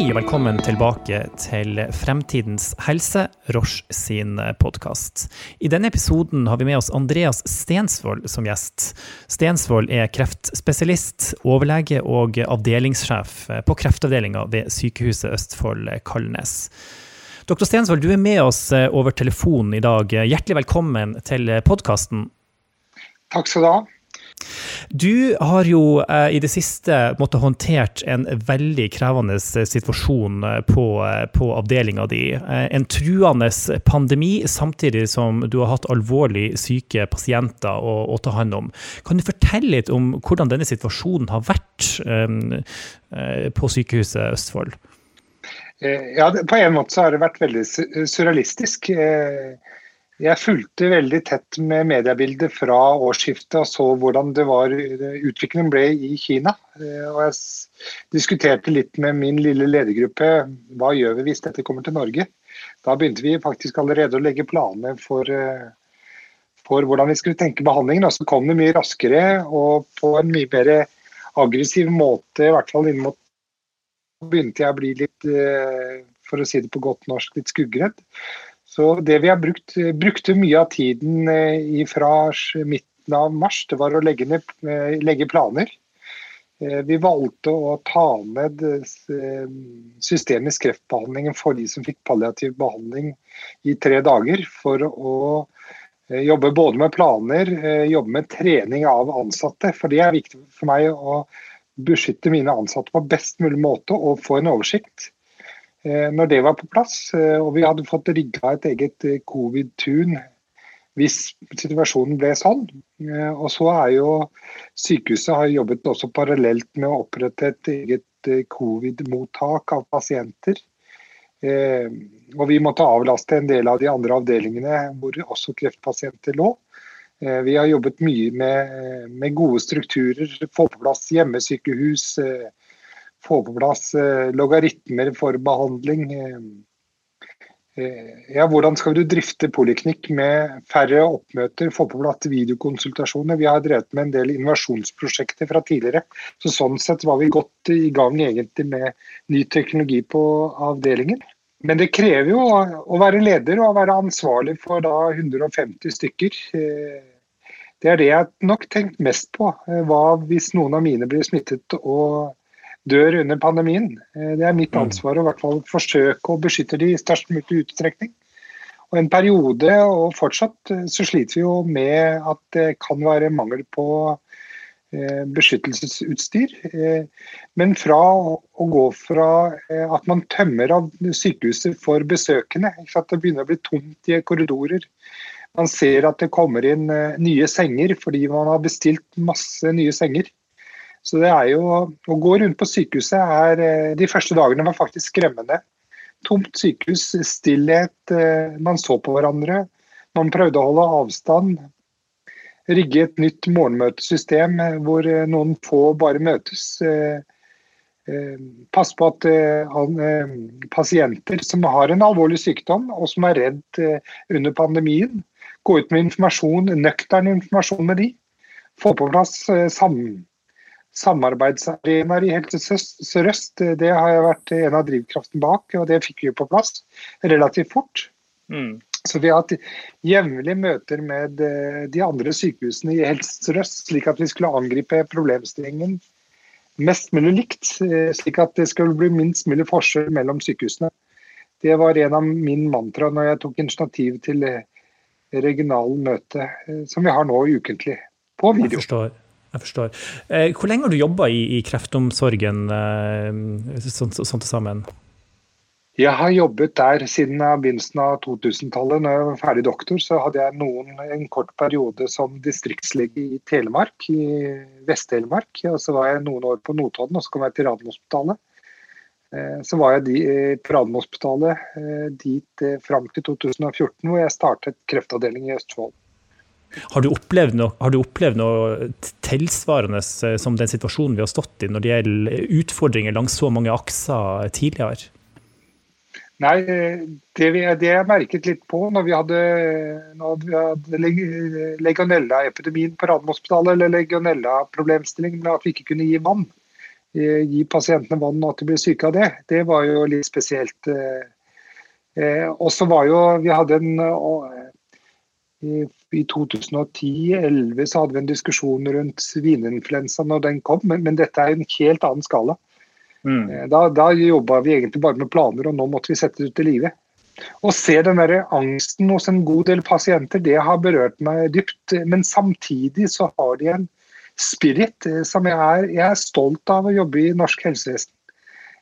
Hei og velkommen tilbake til Fremtidens helse, Roche sin podkast. I denne episoden har vi med oss Andreas Stensvold som gjest. Stensvold er kreftspesialist, overlege og avdelingssjef på kreftavdelinga ved Sykehuset Østfold Kalnes. Dr. Stensvold, du er med oss over telefonen i dag. Hjertelig velkommen til podkasten. Takk skal du ha. Du har jo eh, i det siste måttet håndtert en veldig krevende eh, situasjon eh, på, på avdelinga di. En truende pandemi, samtidig som du har hatt alvorlig syke pasienter å, å, ta hånd om. Kan du fortelle litt om hvordan denne situasjonen har vært eh, på Sykehuset Østfold? Ja, På en måte så har det vært veldig surrealistisk. Eh, jeg fulgte veldig tett med mediebildet fra årsskiftet og så hvordan det var, utviklingen ble i Kina. Eh, og jeg diskuterte litt med min lille ledergruppe hva gjør vi hvis dette kommer til Norge. Da begynte vi faktisk allerede å legge planer for, eh, for hvordan vi skulle tenke behandlingen. Og så kom det mye raskere og på en mye mer aggressiv måte, i hvert fall inn mot begynte jeg å bli litt, eh, for å si det på godt norsk, litt skuggredd. Så det vi har brukt, brukte mye av tiden eh, fra midten av mars, det var å legge, ned, eh, legge planer. Eh, vi valgte å ta ned systemisk kreftbehandling for de som fikk palliativ behandling i tre dager, for å jobbe både med planer, jobbe med trening av ansatte. For det er viktig for meg å beskytte mine ansatte på best mulig måte og få en oversikt. Eh, når det var på plass, eh, og vi hadde fått rigga et eget eh, covid-tun hvis situasjonen ble sånn. Og så er jo Sykehuset har jobbet også parallelt med å opprette et eget covid-mottak av pasienter. Og vi måtte avlaste en del av de andre avdelingene hvor også kreftpasienter lå. Vi har jobbet mye med, med gode strukturer, få på plass hjemmesykehus, få på plass eh, logaritmer for behandling. Eh, eh, ja, hvordan skal du drifte poliklinikk med færre oppmøter, få på plass videokonsultasjoner? Vi har drevet med en del innovasjonsprosjekter fra tidligere. så Sånn sett var vi godt i gang egentlig med ny teknologi på avdelingen. Men det krever jo å være leder og å være ansvarlig for da 150 stykker. Det er det jeg nok tenkt mest på. Hva hvis noen av mine blir smittet og dør under pandemien. Eh, det er mitt mm. ansvar å i hvert fall forsøke å beskytte de i størst mulig utstrekning. Og En periode, og fortsatt, eh, så sliter vi jo med at det kan være mangel på eh, beskyttelsesutstyr. Men fra å gå fra at man tømmer av sykehuset for besøkende, at det begynner å bli tomt i korridorer. Man ser at det kommer inn nye senger fordi man har bestilt masse nye senger. Så det er jo, Å gå rundt på sykehuset er eh, De første dagene var faktisk skremmende. Tomt sykehus, stillhet, eh, man så på hverandre. Man prøvde å holde avstand. Rigge et nytt morgenmøtesystem eh, hvor noen få bare møtes. Pass på at pasienter som har en alvorlig sykdom og som er redd under pandemien, gå ut med informasjon, nøktern informasjon med de. Få på plass sammen samarbeidsarenaer i Helse Sør-Øst, det har jeg vært en av drivkraften bak, og det fikk vi på plass relativt fort. Mm. Så vi har hatt jevnlige møter med eh, de andre sykehusene i Helse Sør-Øst, slik at vi skulle angripe problemstillingen mest mulig likt, eh, slik at det skulle bli minst mulig forskjell mellom sykehusene. Det var en av min mantra når jeg tok initiativ til eh, regionale møte, som vi har nå ukentlig, på video. Jeg forstår. Jeg forstår. Eh, hvor lenge har du jobba i, i, kreftomsorgen eh, sånn, sånn til sammen? Jeg har jobbet der siden begynnelsen av 2000-tallet. Når jeg var ferdig doktor, så hadde jeg noen, en kort periode som distriktslege i Telemark, i Vest-Telemark. Og så var jeg noen år på Notodden, og så kom jeg til Radiumhospitalet. Eh, så var jeg på Radiumhospitalet dit fram til 2014, hvor jeg startet kreftavdeling i Østfold. Har du, opplevd noe, har du opplevd noe tilsvarende eh, som den situasjonen vi har stått i når det gjelder utfordringer langs så mange akser tidligere? Nei, det, vi, det jeg merket litt på når vi hadde, hadde legionella-epidemien på Radiumhospitalet, eller legionella-problemstillingen med at vi ikke kunne gi vann. gi pasientene vann og at de ble syke av det, det var jo litt spesielt. Og så var jo Vi hadde en i, i 2010-2011 så hadde vi en diskusjon rundt svineinfluensa når den kom, men, men, dette er en helt annen skala. Mm. Da, da jobba vi egentlig bare med planer, og nå måtte vi sette det ut i livet. Å se den der angsten hos en god del pasienter, det har berørt meg dypt. Men samtidig så har de en spirit eh, som jeg er Jeg er stolt av å jobbe i norsk helsevesen.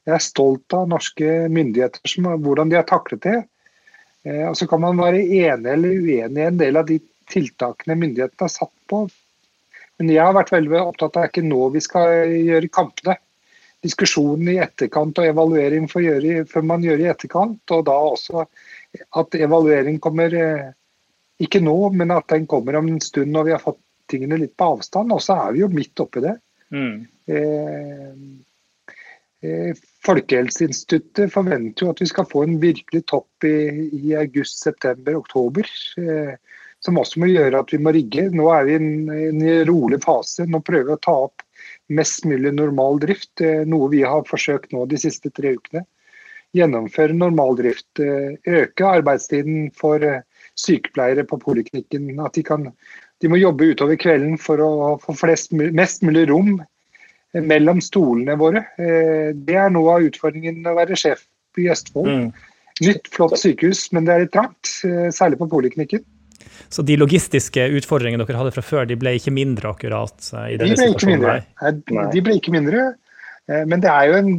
Jeg er stolt av norske myndigheter, som, hvordan de har taklet det. Eh, og Så kan man være enig eller uenig i en del av de tiltakene myndighetene har satt på. Men jeg har vært veldig opptatt av at det er ikke nå vi skal gjøre kampene diskusjonen i etterkant og evaluering før man gjør i etterkant. Og da også at evaluering kommer eh, ikke nå, men at den kommer om en stund når vi har fått tingene litt på avstand. Og så er vi jo midt oppi det. Mm. Eh, Folkehelseinstituttet forventer jo at vi skal få en virkelig topp i, i august, september, oktober. Eh, som også må gjøre at vi må rigge. Nå er vi i en, en rolig fase. Nå prøver vi å ta opp mest mulig normal drift, eh, noe vi har forsøkt nå de siste tre ukene. Gjennomføre normal drift. Eh, øke arbeidstiden for eh, sykepleiere på poliklinikken. At de, kan, de må jobbe utover kvelden for å få flest, mest mulig rom mellom stolene våre. Det er noe av utfordringen å være sjef i Østfold. Mm. Nytt, flott sykehus, men det er litt trangt, særlig på poliklinikken. Så de logistiske utfordringene dere hadde fra før, de ble ikke mindre akkurat eh, i denne de situasjonen? Mindre. De ble ikke mindre, eh, men det er jo en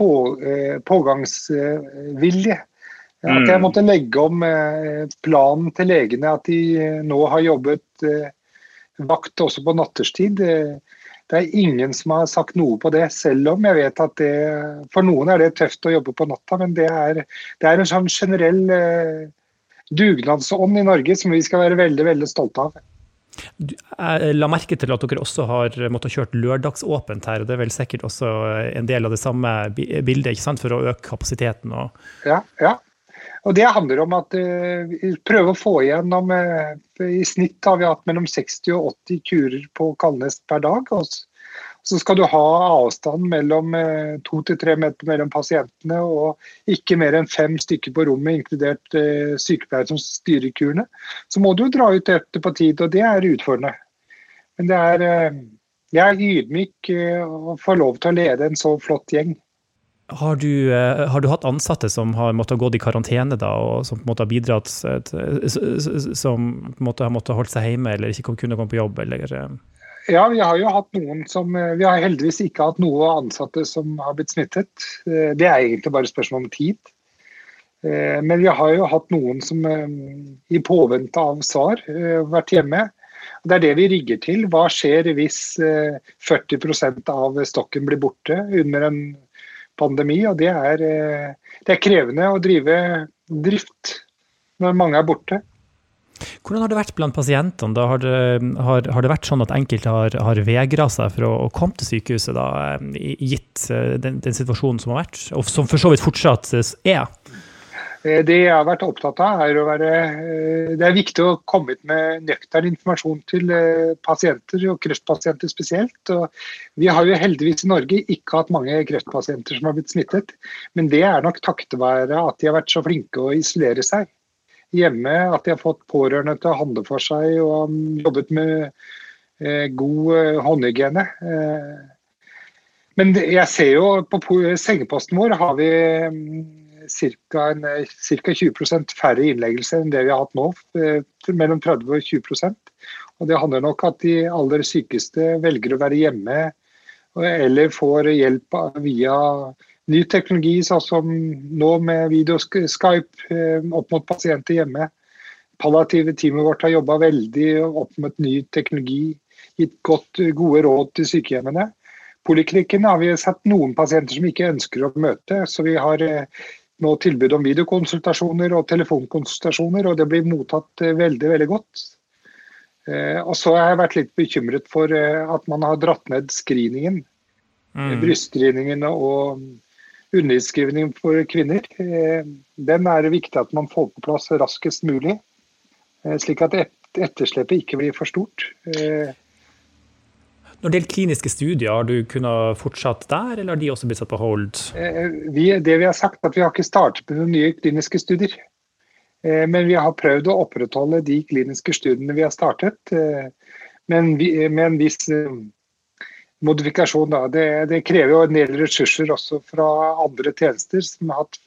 på, eh, pågangsvilje. At jeg mm. måtte legge om planen til legene, at de nå har jobbet vakt også på natterstid. Det er ingen som har sagt noe på det, selv om jeg vet at det For noen er det tøft å jobbe på natta, men det er, det er en sånn generell dugnadsånd i Norge som vi skal være veldig, veldig stolte av. Jeg la merke til at dere også har måttet kjørt lørdagsåpent her. og Det er vel sikkert også en del av det samme bildet ikke sant, for å øke kapasiteten? Og... Ja, ja. Og Det handler om at uh, vi prøver å få igjennom uh, I snitt har vi hatt mellom 60 og 80 kurer på Kalnes per dag. og så skal du ha avstand mellom eh, to til tre meter mellom pasientene, og ikke mer enn fem stykker på rommet, inkludert eh, sykepleiere som styrer kurene. Så må du jo dra ut etter på tid, og det er utfordrende. Men det er, eh, jeg er ydmyk og får lov til å lede en så flott gjeng. Har du, har du, hatt ansatte som har måttet gå i karantene, da, og som på en måte har bidratt som på en måte har måttet holde seg hjemme eller ikke kunne komme på jobb? Eller? Ja, vi har jo hatt noen som eh, Vi har heldigvis ikke hatt noen ansatte som har blitt smittet. Eh, det er egentlig bare spørsmål om tid. Eh, men vi har jo hatt noen som i påvente av svar vært hjemme. Det er det vi rigger til. Hva skjer hvis 40% av stokken blir borte under en pandemi? Og det er, det er krevende å drive drift når mange er borte. Hvordan har det vært blant pasientene? Da har, det, har, har det vært sånn at enkelte har, har vegra seg for å, å, komme til sykehuset, da, eh, gitt eh, den, den, situasjonen som har vært, og som for så vidt fortsatt eh, er? Det jeg har vært opptatt av, er å være Det er viktig å komme ut med nøktern informasjon til pasienter, og kreftpasienter spesielt. Og vi har jo heldigvis i Norge ikke hatt mange kreftpasienter som har blitt smittet. Men det er nok takket være at de har vært så flinke å isolere seg hjemme. At de har fått pårørende til å handle for seg og jobbet med eh, god eh, håndhygiene. Eh, men jeg ser jo på sengeposten vår har vi ca. 20% færre innleggelser enn det vi har hatt nå. Eh, mellom 30 og 20% og Det handler nok at de aller sykeste velger å være hjemme eller får hjelp via ny teknologi, sånn som nå med videoskype eh, opp mot pasienter hjemme. Palliative teamet vårt har jobba veldig opp mot ny teknologi, gitt godt, gode råd til sykehjemmene. Poliklinikken har vi sett noen pasienter som ikke ønsker å møte, så vi har eh, nå tilbud om videokonsultasjoner og telefonkonsultasjoner, og det blir mottatt eh, veldig, veldig godt. Og så har jeg vært litt bekymret for at man har dratt ned screeningen. Mm. Brystscreeningen og underskrivning for kvinner. Eh, den er det viktig at man får på plass raskest mulig, eh, slik at etterslepet ikke blir for stort. Eh, Når det gjelder kliniske studier, har du kunnet fortsatt der, eller har de også blitt satt på hold? Vi, det vi har sagt, at vi har ikke startet med noen nye kliniske studier. Men vi har prøvd å opprettholde de kliniske studiene vi har startet, men med en viss modifikasjon. Da. Det, det, krever jo en del ressurser også fra andre tjenester som har hatt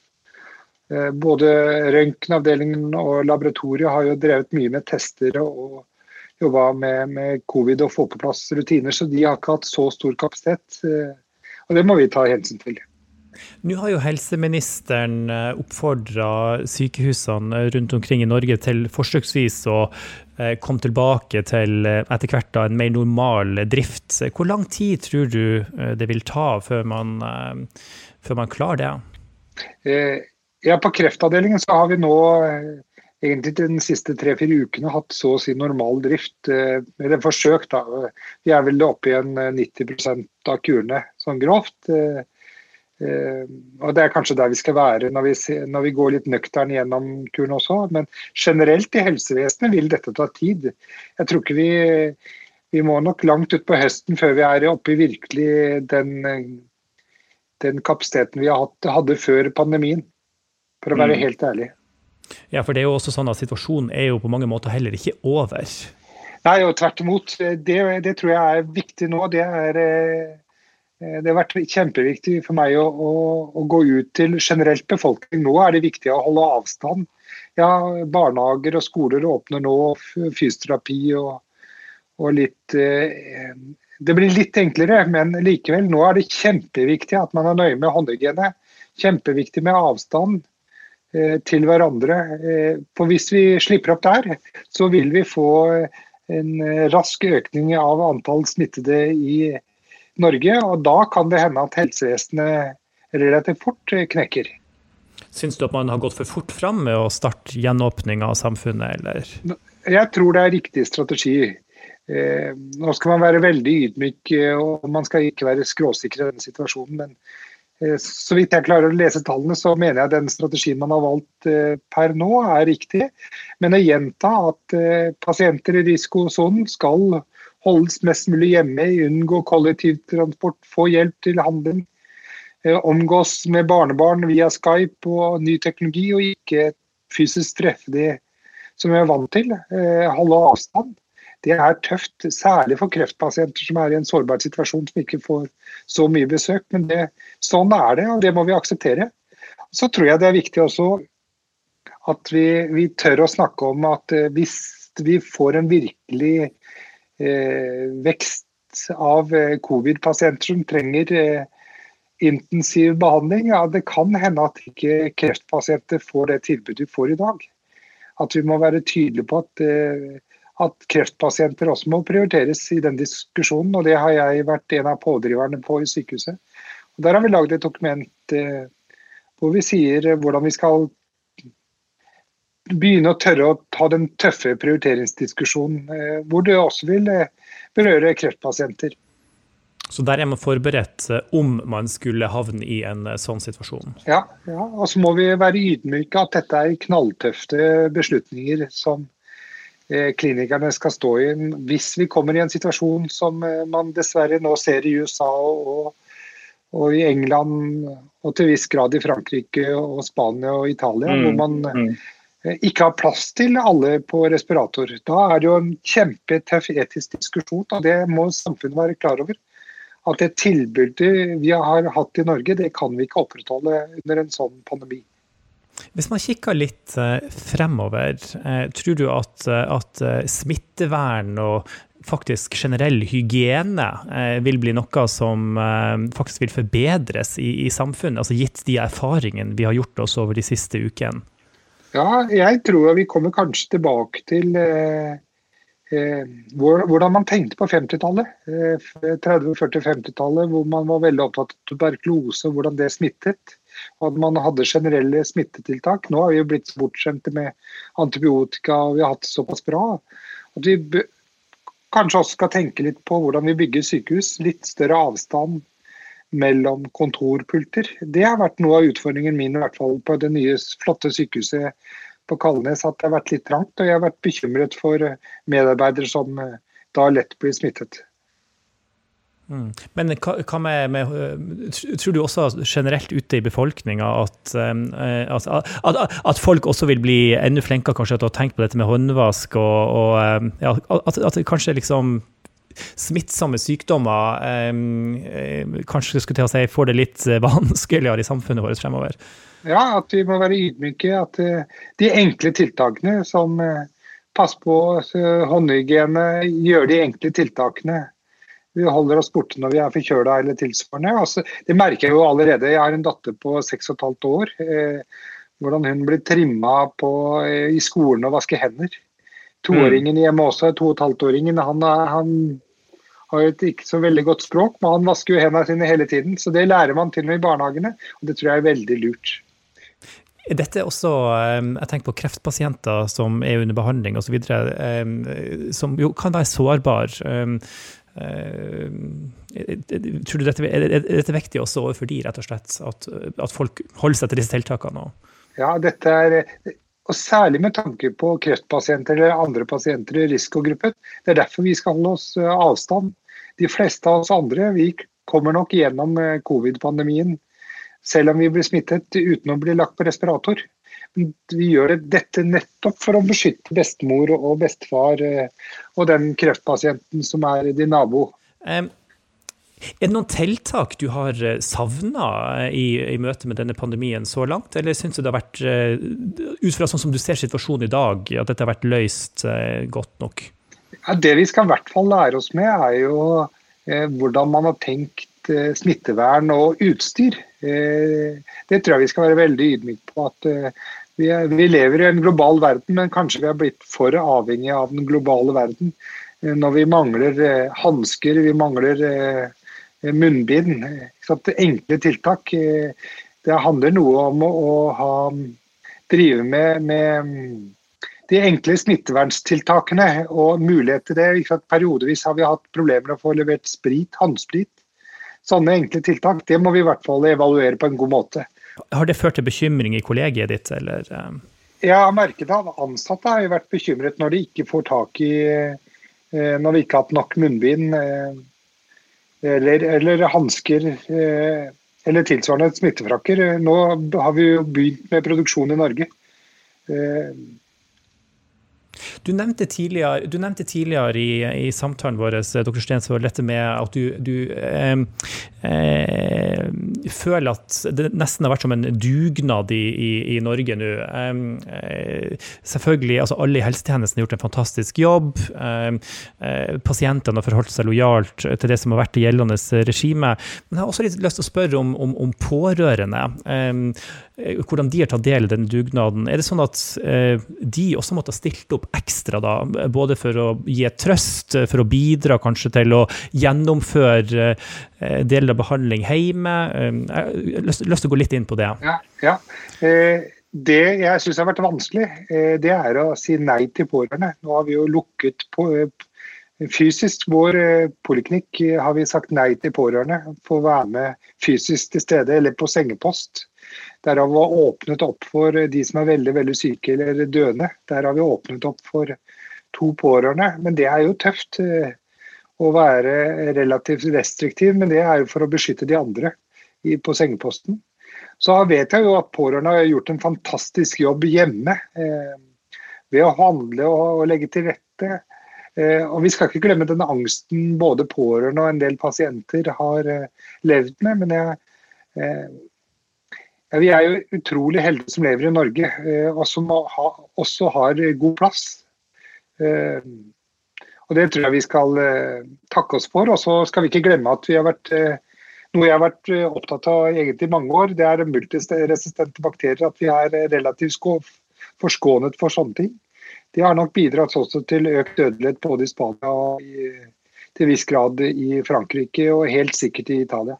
eh, både røntgenavdelingen og laboratoriet har jo drevet mye med tester og jobba med, med, covid og få på plass rutiner, så de har ikke hatt så stor kapasitet. Eh, og det må vi ta hensyn til. Nå har jo helseministeren eh, oppfordra sykehusene rundt omkring i Norge til forsøksvis å eh, komme tilbake til eh, etter hvert en mer normal drift. Hvor lang tid tror du det vil ta før man, før man klarer det? Ja, På kreftavdelingen så har vi nå egentlig de siste tre-fire ukene hatt så å si normal drift. Eller forsøk, da. Vi er vel oppe i en 90% av kurene, sånn grovt. Eh, og Det er kanskje der vi skal være når vi, når vi går litt nøktern gjennom kuren også. Men generelt i helsevesenet vil dette ta tid. Jeg tror ikke vi, vi må nok langt utpå høsten før vi er oppe i virkelig den, den kapasiteten vi hadde før pandemien. For å være mm. helt ærlig. Ja, for det er jo også sånn at Situasjonen er jo på mange måter heller ikke over. Nei, og tvert imot. Det, det tror jeg er viktig nå. Det er eh, det har vært kjempeviktig for meg å, å, å, gå ut til generelt befolkning. Nå er det viktig å holde avstand. Ja, Barnehager og skoler åpner nå, fysioterapi og, og litt eh, Det blir litt enklere, men likevel. Nå er det kjempeviktig at man er nøye med håndhygiene. Kjempeviktig med avstand til hverandre. Eh, for hvis vi slipper opp der, så vil vi få en rask økning av antall smittede i Norge. Og da kan det hende at helsevesenet relativt fort knekker. Syns du at man har gått for fort fram med å starte gjenåpninga av samfunnet, eller? Jeg tror det er riktig strategi. Eh, nå skal man være veldig ydmyk, eh, og man skal ikke være skråsikker i denne situasjonen. Men eh, så vidt jeg klarer å lese tallene, så mener jeg den strategien man har valgt per nå, er riktig. Men å gjenta at pasienter i risikosonen skal holdes mest mulig hjemme, unngå kollektivtransport, få hjelp til handling. Eh, omgås med barnebarn via Skype og ny teknologi, og ikke fysisk treffe de som vi er vant til. Eh, holde avstand. Det er tøft, særlig for kreftpasienter som er i en sårbar situasjon som ikke får så mye besøk. Men det, sånn er det, og det må vi akseptere. Så tror jeg det er viktig også at vi, vi tør å snakke om at eh, hvis vi får en virkelig Eh, vekst av eh, covid-pasienter som trenger eh, intensiv behandling, ja, det kan hende at ikke kreftpasienter får det tilbudet de får i dag. At vi må være tydelige på at, at, kreftpasienter også må prioriteres i den diskusjonen. og Det har jeg vært en av pådriverne på i sykehuset. Og der har vi lagd et dokument hvor vi sier hvordan vi skal begynne å tørre å ta den tøffe prioriteringsdiskusjonen, eh, hvor det også vil eh, berøre kreftpasienter. Så der er man forberedt eh, om man skulle havne i en sånn situasjon? Ja, ja. og så må vi være ydmyke at dette er knalltøfte beslutninger som klinikerne skal stå i hvis vi kommer i en situasjon som man dessverre nå ser i USA og, og i England og til viss grad i Frankrike og Spania og Italia, mm. hvor man mm. Eh, ikke har plass til alle på respirator. Da er det jo en kjempetøff etisk diskusjon, og det må samfunnet være klar over. At det tilbudet vi har hatt i Norge, det kan vi ikke opprettholde under en sånn pandemi. Hvis man kikker litt eh, fremover, eh, tror du at, at smittevern og faktisk generell hygiene vil bli noe som faktisk vil forbedres i, i samfunnet, altså gitt de erfaringene vi har gjort oss over de siste ukene? Ja, jeg tror vi kommer kanskje tilbake til eh, eh, hvordan man tenkte på 50-tallet. Eh, 30-, 40-, 50-tallet, hvor man var veldig opptatt av tuberkulose og hvordan det smittet. Og at man hadde generelle smittetiltak. Nå har vi jo blitt bortskjemte med antibiotika og vi har hatt det såpass bra. At vi kanskje også skal tenke litt på hvordan vi bygger sykehus. Litt større avstand mellom kontorpulter. Det har vært noe av utfordringen min i hvert fall på det nye, flotte sykehuset på Kalnes. At det har vært litt trangt. Og jeg har vært bekymret for medarbeidere som eh, da lett blir smittet. Mm. Men hva, med, med, Tror du også generelt ute i befolkninga at, at, at, at, folk også vil bli enda flinkere kanskje til å tenke på dette med håndvask, og, og ja, at, kanskje liksom smittsomme sykdommer eh, kanskje skulle til å si, får det litt vanskeligere i samfunnet vårt fremover? Ja, at vi må være ydmyke. At de enkle tiltakene som passer på håndhygiene, gjør de enkle tiltakene vi holder oss borte når vi er forkjøla eller tilsvarende. Altså, det merker jeg jo allerede. Jeg har en datter på 6 15 år. Eh, hvordan hun blir trimma eh, i skolen og vasker hender. Toåringen hjemme også, to og et halvt-åringen, han, han, har et ikke så veldig godt språk, men han vasker jo hendene sine hele tiden. Så det lærer man til og med i barnehagene, og det tror jeg er veldig lurt. Dette er også, eh, Jeg tenker på kreftpasienter som er under behandling osv., eh, som jo kan være sårbare. Eh, tror du dette, er dette viktig også overfor de, rett og slett? At, at folk holder seg til disse tiltakene? Ja, dette er og Særlig med tanke på kreftpasienter eller andre pasienter i risikogruppen. Det er derfor vi skal holde oss eh, avstand. De fleste av oss andre vi kommer nok gjennom eh, covid-pandemien selv om vi blir smittet uten å bli lagt på respirator vi gjør dette nettopp for å beskytte bestemor og bestefar eh, og den kreftpasienten som er din nabo. Um, er det noen tiltak du har eh, savna eh, i, i, møte med denne pandemien så langt, eller syns du det har vært, ut fra sånn som du ser situasjonen i dag, at dette har vært løst godt nok? Ja, det vi skal i hvert fall lære oss med, er jo eh, hvordan man har tenkt smittevern og utstyr. Eh, det tror jeg vi skal være veldig ydmyke på. at vi, er, vi, lever i en global verden, men kanskje vi har blitt for avhengige av den globale verden. Eh, når vi mangler eh, hansker, vi mangler eh, munnbind. Enkle tiltak. Eh, det handler noe om å, å ha, drive med, med, mm, de enkle smitteverntiltakene og mulighet til det. Periodevis har vi hatt problemer med å få levert sprit, håndsprit. Sånne enkle tiltak det må vi i hvert fall evaluere på en god måte. Har det ført til bekymring i kollegiet ditt, eller? Eh? Jeg har merket at ansatte har vært bekymret når de ikke får tak i eh, Når vi ikke har hatt nok munnbind eh, eller, eller hansker eller tilsvarende smittefrakker. Nå har vi jo begynt med produksjon i Norge. Du nevnte tidligere, du nevnte tidligere i, i, samtalen vår eh, dette med at du, du eh, eh, føler at det nesten har vært som en dugnad i, i, i Norge nå. Eh, selvfølgelig, altså Alle i helsetjenesten har gjort en fantastisk jobb. Eh, pasientene har forholdt seg lojalt til det som har vært det gjeldende regimet. Men jeg har også litt lyst til å spørre om, om, om pårørende. hvordan de har tatt del i den dugnaden. Er det sånn at de også måtte ha stilt opp ekstra, da, både for å gi trøst, for å bidra kanskje til å gjennomføre eh, deler av behandling hjemme. Eh, jeg har lyst, til å gå litt inn på det. Ja, ja. Eh, det jeg syns har vært vanskelig, det er å si nei til pårørende. Nå har vi jo lukket på, fysisk vår poliklinikk har vi sagt nei til pårørende for å være med fysisk til stede eller på sengepost. Der har vi åpnet opp for de som er veldig veldig syke eller døende. Der har vi åpnet opp for to pårørende. Men det er jo tøft eh, å være relativt restriktiv, men det er jo for å beskytte de andre på sengeposten. Så vet jeg jo at pårørende har gjort en fantastisk jobb hjemme eh, ved å handle og, legge til rette. Eh, og Vi skal ikke glemme den angsten både pårørende og en del pasienter har levd med. Men jeg, vi er jo utrolig heldige som lever i Norge, eh, og som også har god plass. Eh, og Det tror jeg vi skal eh, takke oss for. Og så skal vi ikke glemme at vi har vært noe jeg har vært opptatt av egentlig i mange år, det er multiresistente bakterier. At vi er relativt forskånet for sånne ting. De har nok bidratt også til økt dødelighet både i Spania og i, til viss grad i Frankrike, og helt sikkert i Italia.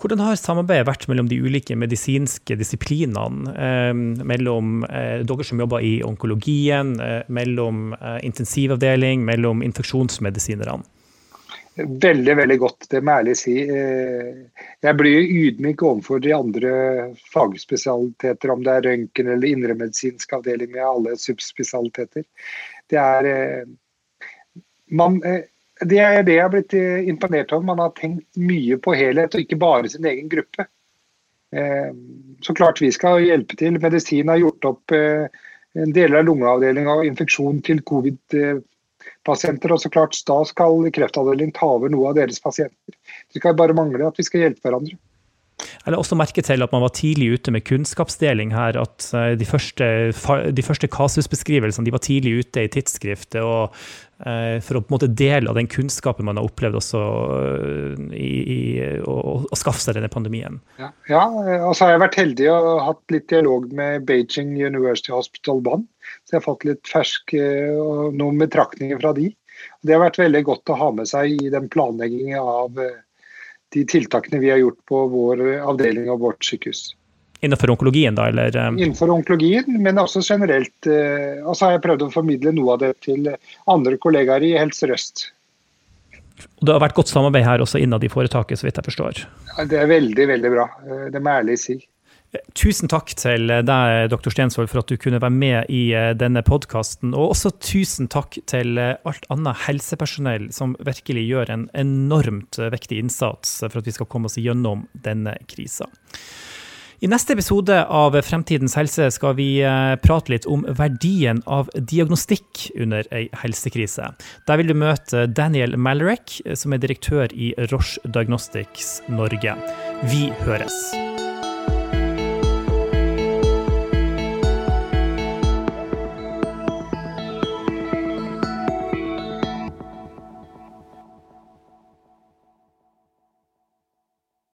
Hvordan har samarbeidet vært mellom de ulike medisinske disiplinene? Eh, mellom eh, dere som jobber i onkologien, eh, mellom intensivavdeling, mellom infeksjonsmedisinerne? Veldig, veldig godt, det må jeg ærlig si. Jeg blir ydmyk overfor de andre fagspesialiteter, om det er røntgen eller indremedisinsk avdeling med alle subspesialiteter. Det er man, det er det jeg har blitt eh, imponert over. Man har tenkt mye på helhet, og ikke bare sin egen gruppe. Eh, så klart vi skal hjelpe til. Medisin har gjort opp eh, en del av lungeavdelinga og infeksjon til covid-pasienter. Og så klart da skal kreftavdelingen ta over noe av deres pasienter. Det skal bare mangle at vi skal hjelpe hverandre. Jeg la også merke til at man var tidlig ute med kunnskapsdeling her. At eh, de første, de første kasusbeskrivelsene de var tidlig ute i tidsskriftet. og eh, For å på en måte dele av den kunnskapen man har opplevd også eh, i, i å, å, skaffe seg denne pandemien. Ja, ja, og så har jeg vært heldig og hatt litt dialog med Beijing University Hospital Bonn. Så jeg har fått litt ferske noen betraktninger fra de. Det har vært veldig godt å ha med seg i den planleggingen av de tiltakene vi har gjort på vår avdeling og vårt sykehus. Innenfor onkologien, da? eller? Eh? Innenfor onkologien, men også generelt. Eh, og så har jeg prøvd å formidle noe av det til andre kollegaer i Helse Sør-Øst. Det har vært godt samarbeid her også innad i foretaket, så vidt jeg forstår? Ja, det er veldig, veldig bra. Eh, det må jeg ærlig si. Tusen takk til deg, dr. Stensvold, for at du kunne være med i eh, denne podkasten. Og også tusen takk til eh, alt annet helsepersonell som virkelig gjør en enormt eh, viktig innsats for at vi skal komme oss gjennom denne krisa. I neste episode av Fremtidens helse skal vi prate litt om verdien av diagnostikk under ei helsekrise. Der vil du møte Daniel Malarek, som er direktør i Roche Diagnostics Norge. Vi høres.